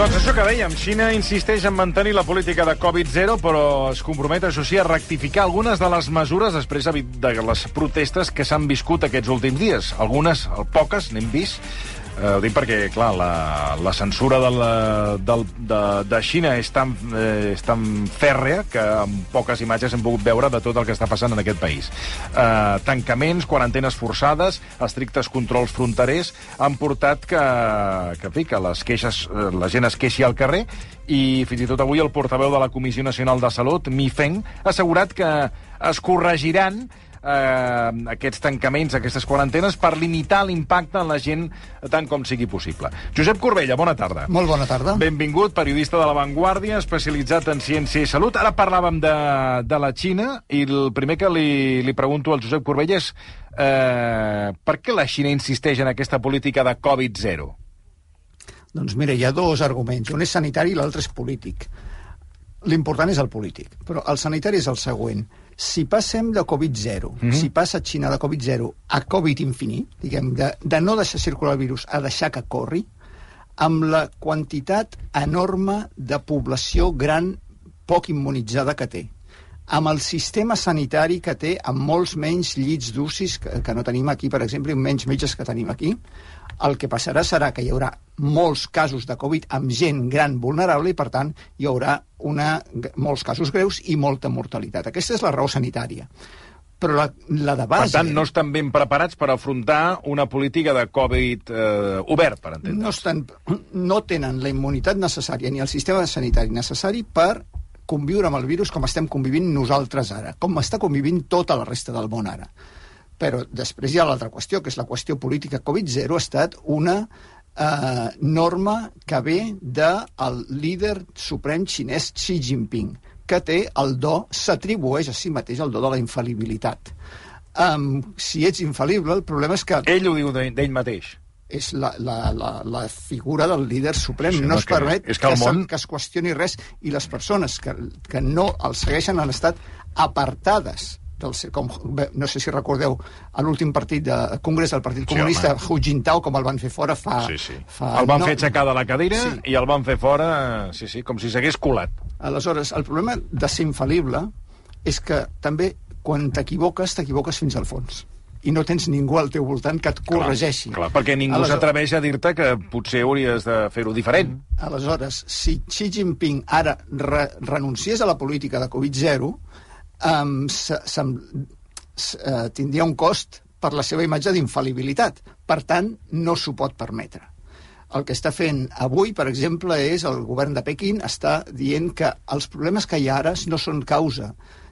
Doncs això que dèiem, Xina insisteix en mantenir la política de Covid-0, però es compromet, això sí, a rectificar algunes de les mesures després de les protestes que s'han viscut aquests últims dies. Algunes, poques, n'hem vist, Eh, ho dic perquè, clar, la, la censura de, la, de, de, de Xina és tan, eh, és tan fèrrea que amb poques imatges hem pogut veure de tot el que està passant en aquest país. Eh, tancaments, quarantenes forçades, estrictes controls fronterers han portat que, que, fi, que les queixes, eh, la gent es queixi al carrer i fins i tot avui el portaveu de la Comissió Nacional de Salut, Mi Feng, ha assegurat que es corregiran eh, aquests tancaments, aquestes quarantenes, per limitar l'impacte en la gent tant com sigui possible. Josep Corbella, bona tarda. Molt bona tarda. Benvingut, periodista de La Vanguardia, especialitzat en ciència i salut. Ara parlàvem de, de la Xina i el primer que li, li pregunto al Josep Corbella és eh, per què la Xina insisteix en aquesta política de Covid-0? Doncs mira, hi ha dos arguments. Un és sanitari i l'altre és polític. L'important és el polític, però el sanitari és el següent si passem de Covid-0, mm -hmm. si passa Xina de Covid-0 a Covid infinit, diguem, de, de no deixar circular el virus a deixar que corri, amb la quantitat enorme de població gran poc immunitzada que té, amb el sistema sanitari que té, amb molts menys llits d'UCIs que, que no tenim aquí, per exemple, i menys metges que tenim aquí, el que passarà serà que hi haurà molts casos de Covid amb gent gran vulnerable i, per tant, hi haurà una, molts casos greus i molta mortalitat. Aquesta és la raó sanitària. Però la, la de base... Per tant, no estan ben preparats per afrontar una política de Covid eh, obert, per entendre. No, estan, no tenen la immunitat necessària ni el sistema sanitari necessari per conviure amb el virus com estem convivint nosaltres ara, com està convivint tota la resta del món ara. Però després hi ha l'altra qüestió, que és la qüestió política. Covid-0 ha estat una eh, norma que ve del líder suprem xinès Xi Jinping, que té el do, s'atribueix a si mateix el do de la infal·libilitat. Um, si ets infal·lible, el problema és que... Ell ho diu d'ell mateix és la, la, la, la figura del líder suprem. Sí, no es permet és que, que, món... que es qüestioni res i les persones que, que no el segueixen han estat apartades del, com, no sé si recordeu, a l'últim partit de Congrés del Partit Comunista, sí, Hu Jintao, com el van fer fora fa... Sí, sí. fa el van no... fer aixecar de la cadira sí. i el van fer fora, sí, sí, com si s'hagués colat. Aleshores, el problema de ser infal·lible és que també quan t'equivoques, t'equivoques fins al fons i no tens ningú al teu voltant que et corregeixi. Clar, clar perquè ningú Aleshores... s'atreveix a dir-te que potser hauries de fer-ho diferent. Aleshores, si Xi Jinping ara re renunciés a la política de Covid-0, um, se, se, uh, tindria un cost per la seva imatge d'infal·libilitat. Per tant, no s'ho pot permetre. El que està fent avui, per exemple, és el govern de Pequín està dient que els problemes que hi ha ara no són causa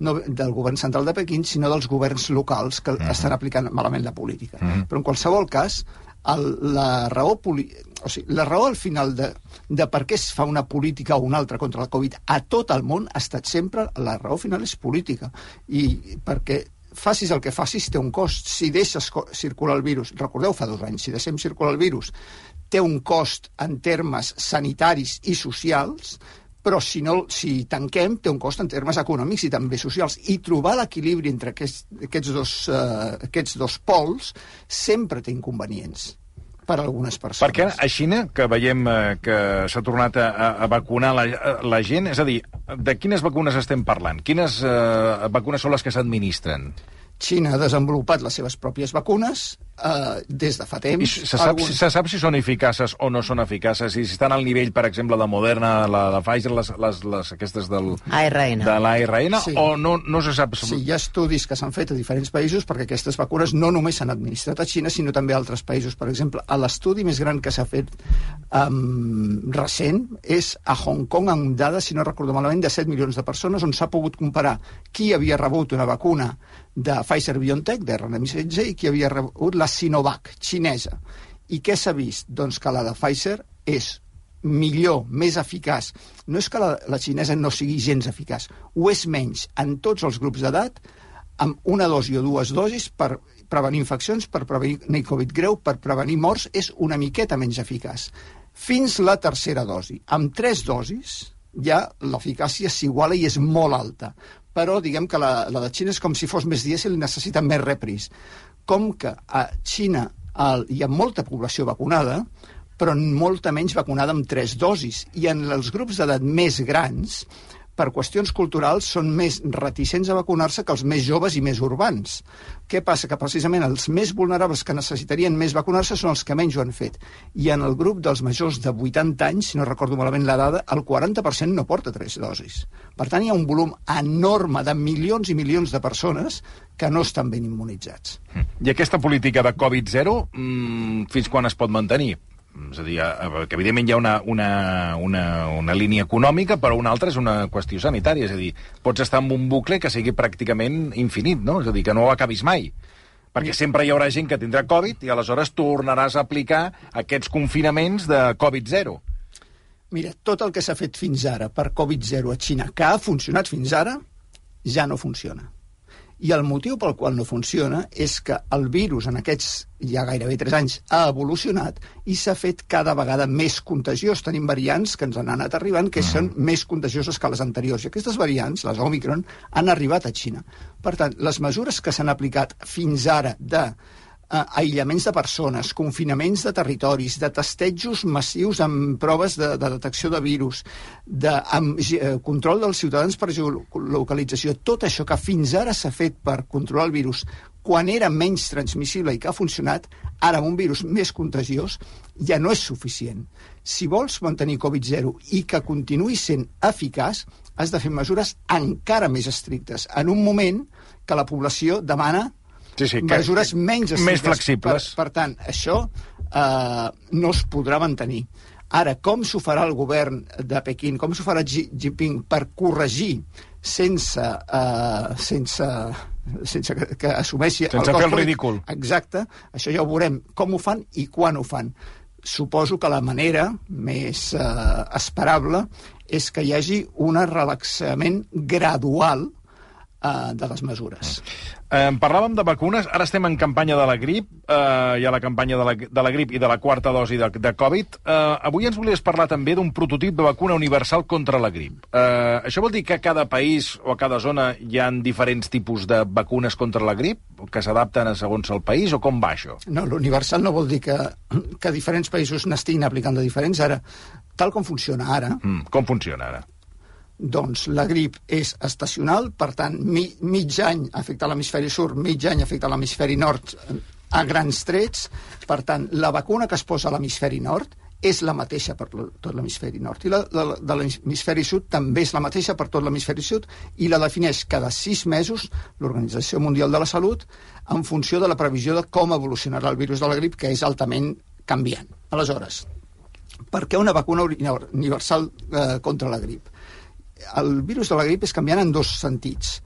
no del govern central de Pequín, sinó dels governs locals que uh mhm. -huh. estan aplicant malament la política. Uh mhm. -huh. Però en qualsevol cas, el, la raó o sigui, la raó al final de, de per què es fa una política o una altra contra la Covid a tot el món ha estat sempre, la raó final és política. I perquè facis el que facis té un cost. Si deixes circular el virus, recordeu fa dos anys, si deixem circular el virus, té un cost en termes sanitaris i socials, però si, no, si tanquem té un cost en termes econòmics i també socials. I trobar l'equilibri entre aquests, aquests, dos, uh, aquests dos pols sempre té inconvenients per a algunes persones. Perquè a Xina, que veiem eh, que s'ha tornat a, a vacunar la, la gent, és a dir, de quines vacunes estem parlant? Quines eh, vacunes són les que s'administren? Xina ha desenvolupat les seves pròpies vacunes eh, des de fa temps. I se sap, algun... se sap si són eficaces o no són eficaces? I si estan al nivell, per exemple, de Moderna, la de Pfizer, les, les, les aquestes del... ARN. De l'ARN, sí. o no, no se sap... Sí, hi ha estudis que s'han fet a diferents països perquè aquestes vacunes no només s'han administrat a Xina, sinó també a altres països. Per exemple, l'estudi més gran que s'ha fet um, recent és a Hong Kong amb dades, si no recordo malament, de 7 milions de persones, on s'ha pogut comparar qui havia rebut una vacuna de Pfizer-BioNTech, de RNA-16, i qui havia rebut la Sinovac, xinesa. I què s'ha vist? Doncs que la de Pfizer és millor, més eficaç. No és que la, la xinesa no sigui gens eficaç, ho és menys en tots els grups d'edat, amb una dosi o dues dosis per prevenir infeccions, per prevenir Covid greu, per prevenir morts, és una miqueta menys eficaç. Fins la tercera dosi. Amb tres dosis ja l'eficàcia s'iguala i és molt alta. Però diguem que la, la de Xina és com si fos més dièsel i necessita més repris. Com que a Xina el, hi ha molta població vacunada, però molta menys vacunada amb tres dosis. I en els grups d'edat més grans, per qüestions culturals, són més reticents a vacunar-se que els més joves i més urbans. Què passa? Que precisament els més vulnerables que necessitarien més vacunar-se són els que menys ho han fet. I en el grup dels majors de 80 anys, si no recordo malament la dada, el 40% no porta tres dosis. Per tant, hi ha un volum enorme de milions i milions de persones que no estan ben immunitzats. I aquesta política de Covid-0, mmm, fins quan es pot mantenir? És a dir, eh, que evidentment hi ha una, una, una, una línia econòmica, però una altra és una qüestió sanitària. És a dir, pots estar en un bucle que sigui pràcticament infinit, no? És a dir, que no acabis mai. Perquè sempre hi haurà gent que tindrà Covid i aleshores tornaràs a aplicar aquests confinaments de Covid-0. Mira, tot el que s'ha fet fins ara per Covid-0 a Xina, que ha funcionat fins ara, ja no funciona. I el motiu pel qual no funciona és que el virus en aquests ja gairebé 3 anys ha evolucionat i s'ha fet cada vegada més contagiós. Tenim variants que ens han anat arribant que són més contagioses que les anteriors. I aquestes variants, les Omicron, han arribat a Xina. Per tant, les mesures que s'han aplicat fins ara de eh, aïllaments de persones, confinaments de territoris, de testejos massius amb proves de, de detecció de virus, de amb, eh, control dels ciutadans per geolocalització, tot això que fins ara s'ha fet per controlar el virus quan era menys transmissible i que ha funcionat, ara amb un virus més contagiós, ja no és suficient. Si vols mantenir Covid-0 i que continuï sent eficaç, has de fer mesures encara més estrictes, en un moment que la població demana Sí, sí, que, mesures menys estrictes. Més flexibles. Per, per tant, això eh, no es podrà mantenir. Ara, com s'ho farà el govern de Pequín, com s'ho farà Xi Jinping per corregir sense, uh, sense, sense que, que assumeixi... Sense el fer el ridícul. Exacte, això ja ho veurem, com ho fan i quan ho fan. Suposo que la manera més uh, esperable és que hi hagi un relaxament gradual uh, de les mesures. Eh, parlàvem de vacunes, ara estem en campanya de la grip, eh, hi ha la campanya de la, de la grip i de la quarta dosi de, de Covid. Eh, avui ens volies parlar també d'un prototip de vacuna universal contra la grip. Eh, això vol dir que a cada país o a cada zona hi han diferents tipus de vacunes contra la grip, que s'adapten a segons el país, o com va això? No, l'universal no vol dir que, que diferents països n'estiguin aplicant de diferents. Ara, tal com funciona ara... Mm, com funciona ara? Doncs la grip és estacional, per tant, mi, mig any afecta l'hemisferi sud, mig any afecta l'hemisferi nord a grans trets, per tant, la vacuna que es posa a l'hemisferi nord és la mateixa per tot l'hemisferi nord. I la, la de l'hemisferi sud també és la mateixa per tot l'hemisferi sud i la defineix cada sis mesos l'Organització Mundial de la Salut en funció de la previsió de com evolucionarà el virus de la grip, que és altament canviant. Aleshores, per què una vacuna universal eh, contra la grip? El virus de la grip és canviant en dos sentits.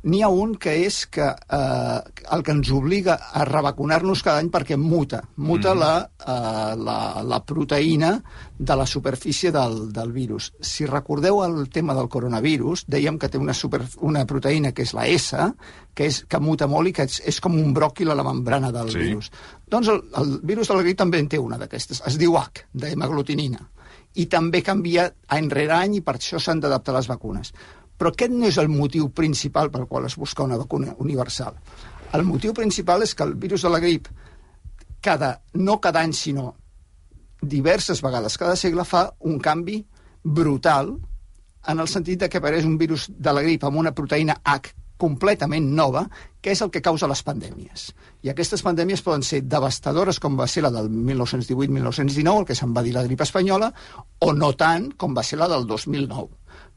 N'hi ha un que és que eh, el que ens obliga a revacunar-nos cada any perquè muta. Muta mm. la, eh, la, la proteïna de la superfície del, del virus. Si recordeu el tema del coronavirus, dèiem que té una, super, una proteïna que és la S, que, és, que muta molt i que és, és com un bròquil a la membrana del sí. virus. Doncs el, el virus de la grip també en té una d'aquestes. Es diu H, d'hemaglutinina i també canvia any rere any i per això s'han d'adaptar les vacunes. Però aquest no és el motiu principal pel qual es busca una vacuna universal. El motiu principal és que el virus de la grip, cada, no cada any, sinó diverses vegades cada segle, fa un canvi brutal en el sentit de que apareix un virus de la grip amb una proteïna H completament nova, que és el que causa les pandèmies. I aquestes pandèmies poden ser devastadores, com va ser la del 1918-1919, el que se'n va dir la grip espanyola, o no tant, com va ser la del 2009.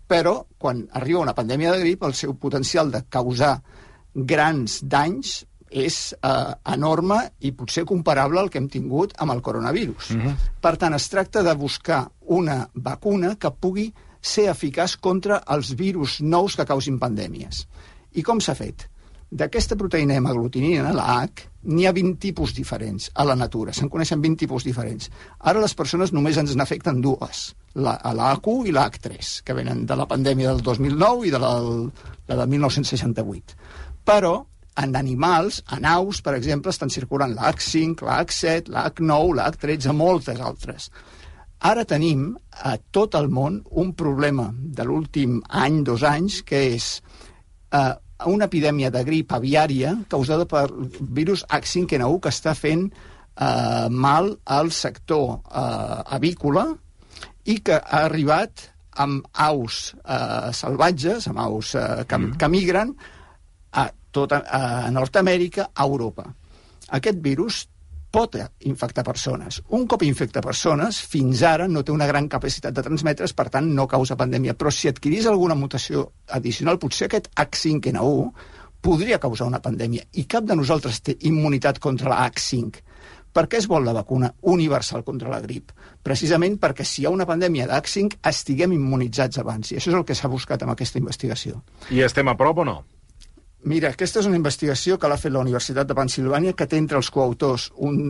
Però, quan arriba una pandèmia de grip, el seu potencial de causar grans danys és eh, enorme i potser comparable al que hem tingut amb el coronavirus. Mhm. -huh. Per tant, es tracta de buscar una vacuna que pugui ser eficaç contra els virus nous que causin pandèmies. I com s'ha fet? D'aquesta proteïna hemaglutinina, la H, n'hi ha 20 tipus diferents a la natura. Se'n coneixen 20 tipus diferents. Ara les persones només ens n'afecten dues, la, la H1 i la H3, que venen de la pandèmia del 2009 i de la, la de 1968. Però en animals, en aus, per exemple, estan circulant l'H5, l'H7, l'H9, l'H13, moltes altres. Ara tenim a tot el món un problema de l'últim any, dos anys, que és eh, una epidèmia de grip aviària causada per virus H5N1 que està fent eh, mal al sector eh, avícola i que ha arribat amb aus eh, salvatges, amb aus eh, que, mm. que migren a, tota, a Nord-Amèrica, a Europa. Aquest virus pot infectar persones. Un cop infecta persones, fins ara no té una gran capacitat de transmetre's, per tant no causa pandèmia. Però si adquirís alguna mutació addicional, potser aquest H5N1 podria causar una pandèmia. I cap de nosaltres té immunitat contra la H5. Per què es vol la vacuna universal contra la grip? Precisament perquè si hi ha una pandèmia d'H5 estiguem immunitzats abans, i això és el que s'ha buscat amb aquesta investigació. I estem a prop o no? Mira, aquesta és una investigació que l'ha fet la Universitat de Pensilvània, que té entre els coautors un,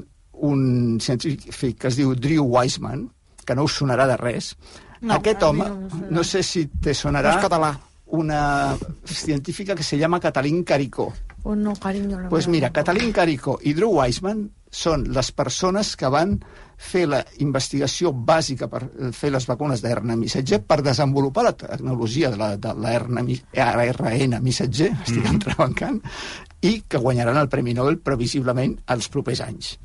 un científic que es diu Drew Wiseman, que no us sonarà de res. No, Aquest home, no, no sé si te sonarà... No és català. Una científica que se llama Catalín Caricó. Pues no, cariño. Pues mira, Catalín Caricó i Drew Wiseman són les persones que van fer la investigació bàsica per fer les vacunes d'ARN missatger per desenvolupar la tecnologia de la, de l'ARN missatger, estic mm. entrebancant, i que guanyaran el Premi Nobel previsiblement als propers anys.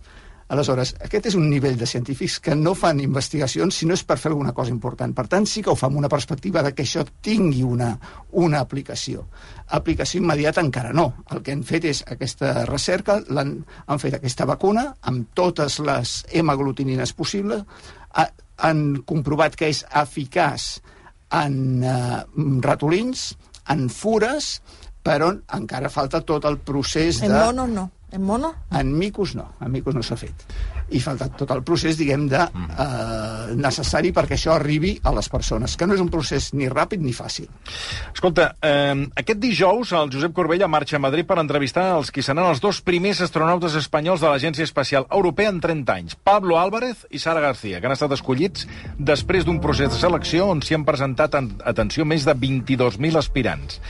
Aleshores, aquest és un nivell de científics que no fan investigacions si no és per fer alguna cosa important. Per tant, sí que ho fa amb una perspectiva de que això tingui una, una aplicació. Aplicació immediata encara no. El que han fet és aquesta recerca, han, han fet aquesta vacuna amb totes les hemaglutinines possibles, ha, han comprovat que és eficaç en eh, ratolins, en fures, però encara falta tot el procés de... En monos no. En mono? En micos no, en micos no s'ha fet. I falta tot el procés, diguem, de, eh, necessari perquè això arribi a les persones, que no és un procés ni ràpid ni fàcil. Escolta, eh, aquest dijous el Josep Corbella marxa a Madrid per entrevistar els qui seran els dos primers astronautes espanyols de l'Agència Espacial Europea en 30 anys, Pablo Álvarez i Sara García, que han estat escollits després d'un procés de selecció on s'hi han presentat, en, atenció, més de 22.000 aspirants.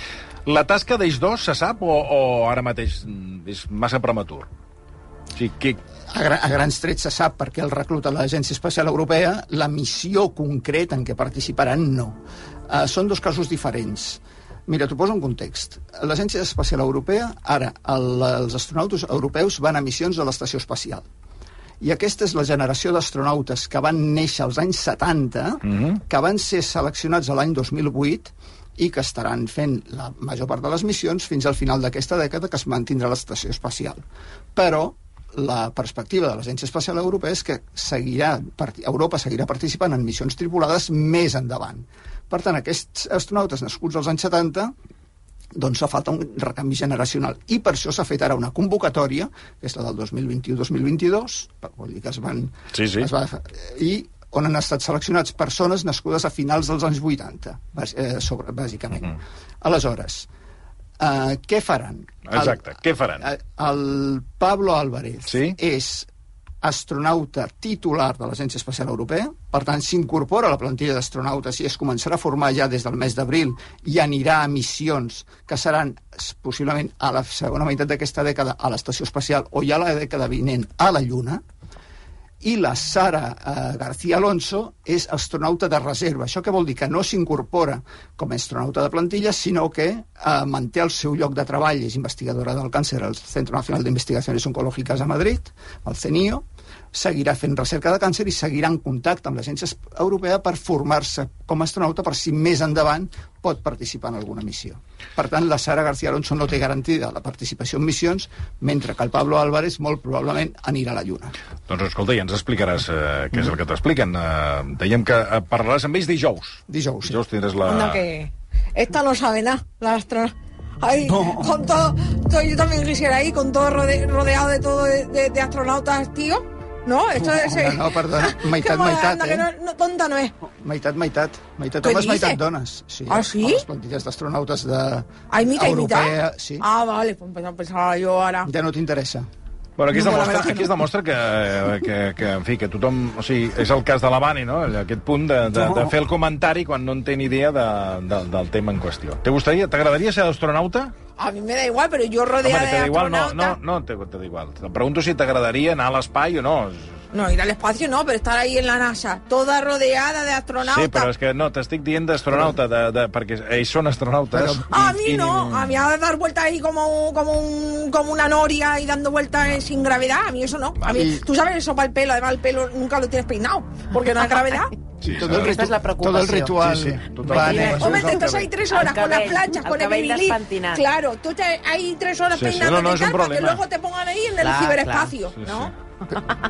La tasca d'ells dos se sap o, o ara mateix és massa prematur? O sigui, que... A, gra a grans trets se sap perquè el recluta l'Agència Espacial Europea, la missió concreta en què participaran no. Uh, són dos casos diferents. Mira, t'ho poso en context. L'Agència Espacial Europea, ara, el, els astronautes europeus van a missions a l'estació espacial. I aquesta és la generació d'astronautes que van néixer als anys 70, mm -hmm. que van ser seleccionats l'any 2008 i que estaran fent la major part de les missions fins al final d'aquesta dècada que es mantindrà l'estació espacial. Però la perspectiva de l'Agència Espacial Europea és que seguirà, Europa seguirà participant en missions tripulades més endavant. Per tant, aquests astronautes nascuts als anys 70 doncs fa falta un recanvi generacional. I per això s'ha fet ara una convocatòria, que és la del 2021-2022, vol dir que es van... Sí, sí. Es va, I on han estat seleccionats persones nascudes a finals dels anys 80, eh, sobre, bàsicament. Uh -huh. Aleshores, eh, què faran? Exacte, el, què faran? El, el Pablo Álvarez sí? és astronauta titular de l'Agència Espacial Europea, per tant s'incorpora a la plantilla d'astronautes i es començarà a formar ja des del mes d'abril i anirà a missions que seran possiblement a la segona meitat d'aquesta dècada a l'estació espacial o ja a la dècada vinent a la Lluna, i la Sara eh, García Alonso és astronauta de reserva. Això què vol dir? Que no s'incorpora com a astronauta de plantilla, sinó que eh, manté el seu lloc de treball, és investigadora del càncer al Centre Nacional d'Investigacions Oncològiques a Madrid, al CENIO, seguirà fent recerca de càncer i seguirà en contacte amb l'Agència Europea per formar-se com a astronauta per si més endavant pot participar en alguna missió. Per tant, la Sara García Alonso no té garantida la participació en missions, mentre que el Pablo Álvarez molt probablement anirà a la Lluna. Doncs escolta, ja ens explicaràs eh, què és el que t'expliquen. Eh, dèiem que eh, parlaràs amb ells dijous. Dijous, sí. Dijous tindràs la... Anda que... Esta no sabe nada, la astronauta. Ay, No. con todo, todo- yo también quisiera ir con todo rode- rodeado de todo de, de- de astronautas, tío. ¿No? Esto es... No, no, perdona, meitat, meitat, eh? no, no, tonta no es. Meitat, meitat. Meitat homes, meitat dones. Sí, Ah, sí? A les plantilles d'astronautes de... Hay mitad europea, mitad. Sí. Ah, vale, pues pensaba yo ahora. Ja no t'interessa. Bueno, aquí es, No la demostra, aquí es demostra que, que, que, en fi, que tothom... O sigui, és el cas de l'Havani, no? Aquest punt de, de, de fer el comentari quan no en té ni idea de, de, del tema en qüestió. ¿Te gustaría, t'agradaria ser astronauta? A mí me da igual, yo Home, rodeada que de te da igual, no, astronautas... no, no te, te da igual. Te pregunto si t'agradaria anar a l'espai o no. No, ir al espacio no, pero estar ahí en la NASA, toda rodeada de astronautas. Sí, però és que no, t'estic dient d'astronauta, de, de, perquè ells són astronautes. Però- A mí no, a mí a dar vueltas ahí como, como, un, como una noria y dando vueltas eh, sin gravedad, a mí eso no. A mí, tú sabes eso para el pelo, además el pelo nunca lo tienes peinado, porque no hay gravedad. Sí, Todo el, és la todo el ritual Sí, sí, total. va Mira, en- Hombre, te estás cabell. ahí tres horas El con las cabell, planchas, con el cabell despentinat. Claro, tú te ahí tres horas Sí, sí, peinándote no, no, es para que luego te pongan ahí en el Clar, ciberespacio, clar. ¿no?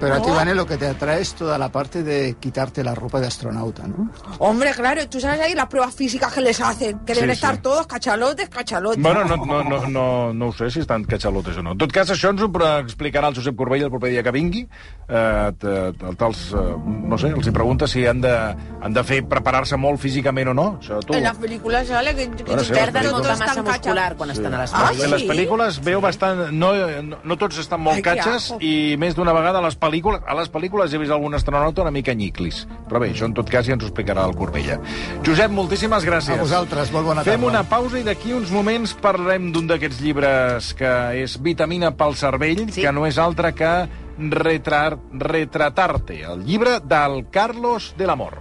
Pero a ti, Vane, lo que te atrae es toda la parte de quitarte la ropa de astronauta, ¿no? Hombre, claro, tú sabes ahí las pruebas físicas que les hacen, que deben Sí, estar sí. todos cachalotes, cachalotes. Bueno, no, no, no, no, no ho sé si estan catxalotes o no. En tot cas, això ens ho explicarà el Josep Corbella el proper dia que vingui. Eh, te- te- te'ls, eh, no sé, els hi pregunta si han de, han de fer preparar-se molt físicament o no. Això tu... En las películas sale que, que Bueno, sí, Perden les molta todos massa están muscular quan estan a Ah, l'espai. En les sí? pel·lícules veu bastant... No, no, no tots estan molt Ai, catxes i més d'una vegada a les pel·lícules a les pel·lícules he vist algun astronauta una mica nyiclis. Però bé, això en tot cas ja ens ho explicarà el Corbella. Josep, moltíssimes gràcies. A vosaltres, molt bona Fem tarda. una pausa i d'aquí uns moments parlarem d'un d'aquests llibres que és Vitamina pel cervell, Sí. que no és altre que Retrar, Retratarte, el llibre del Carlos de l'Amor.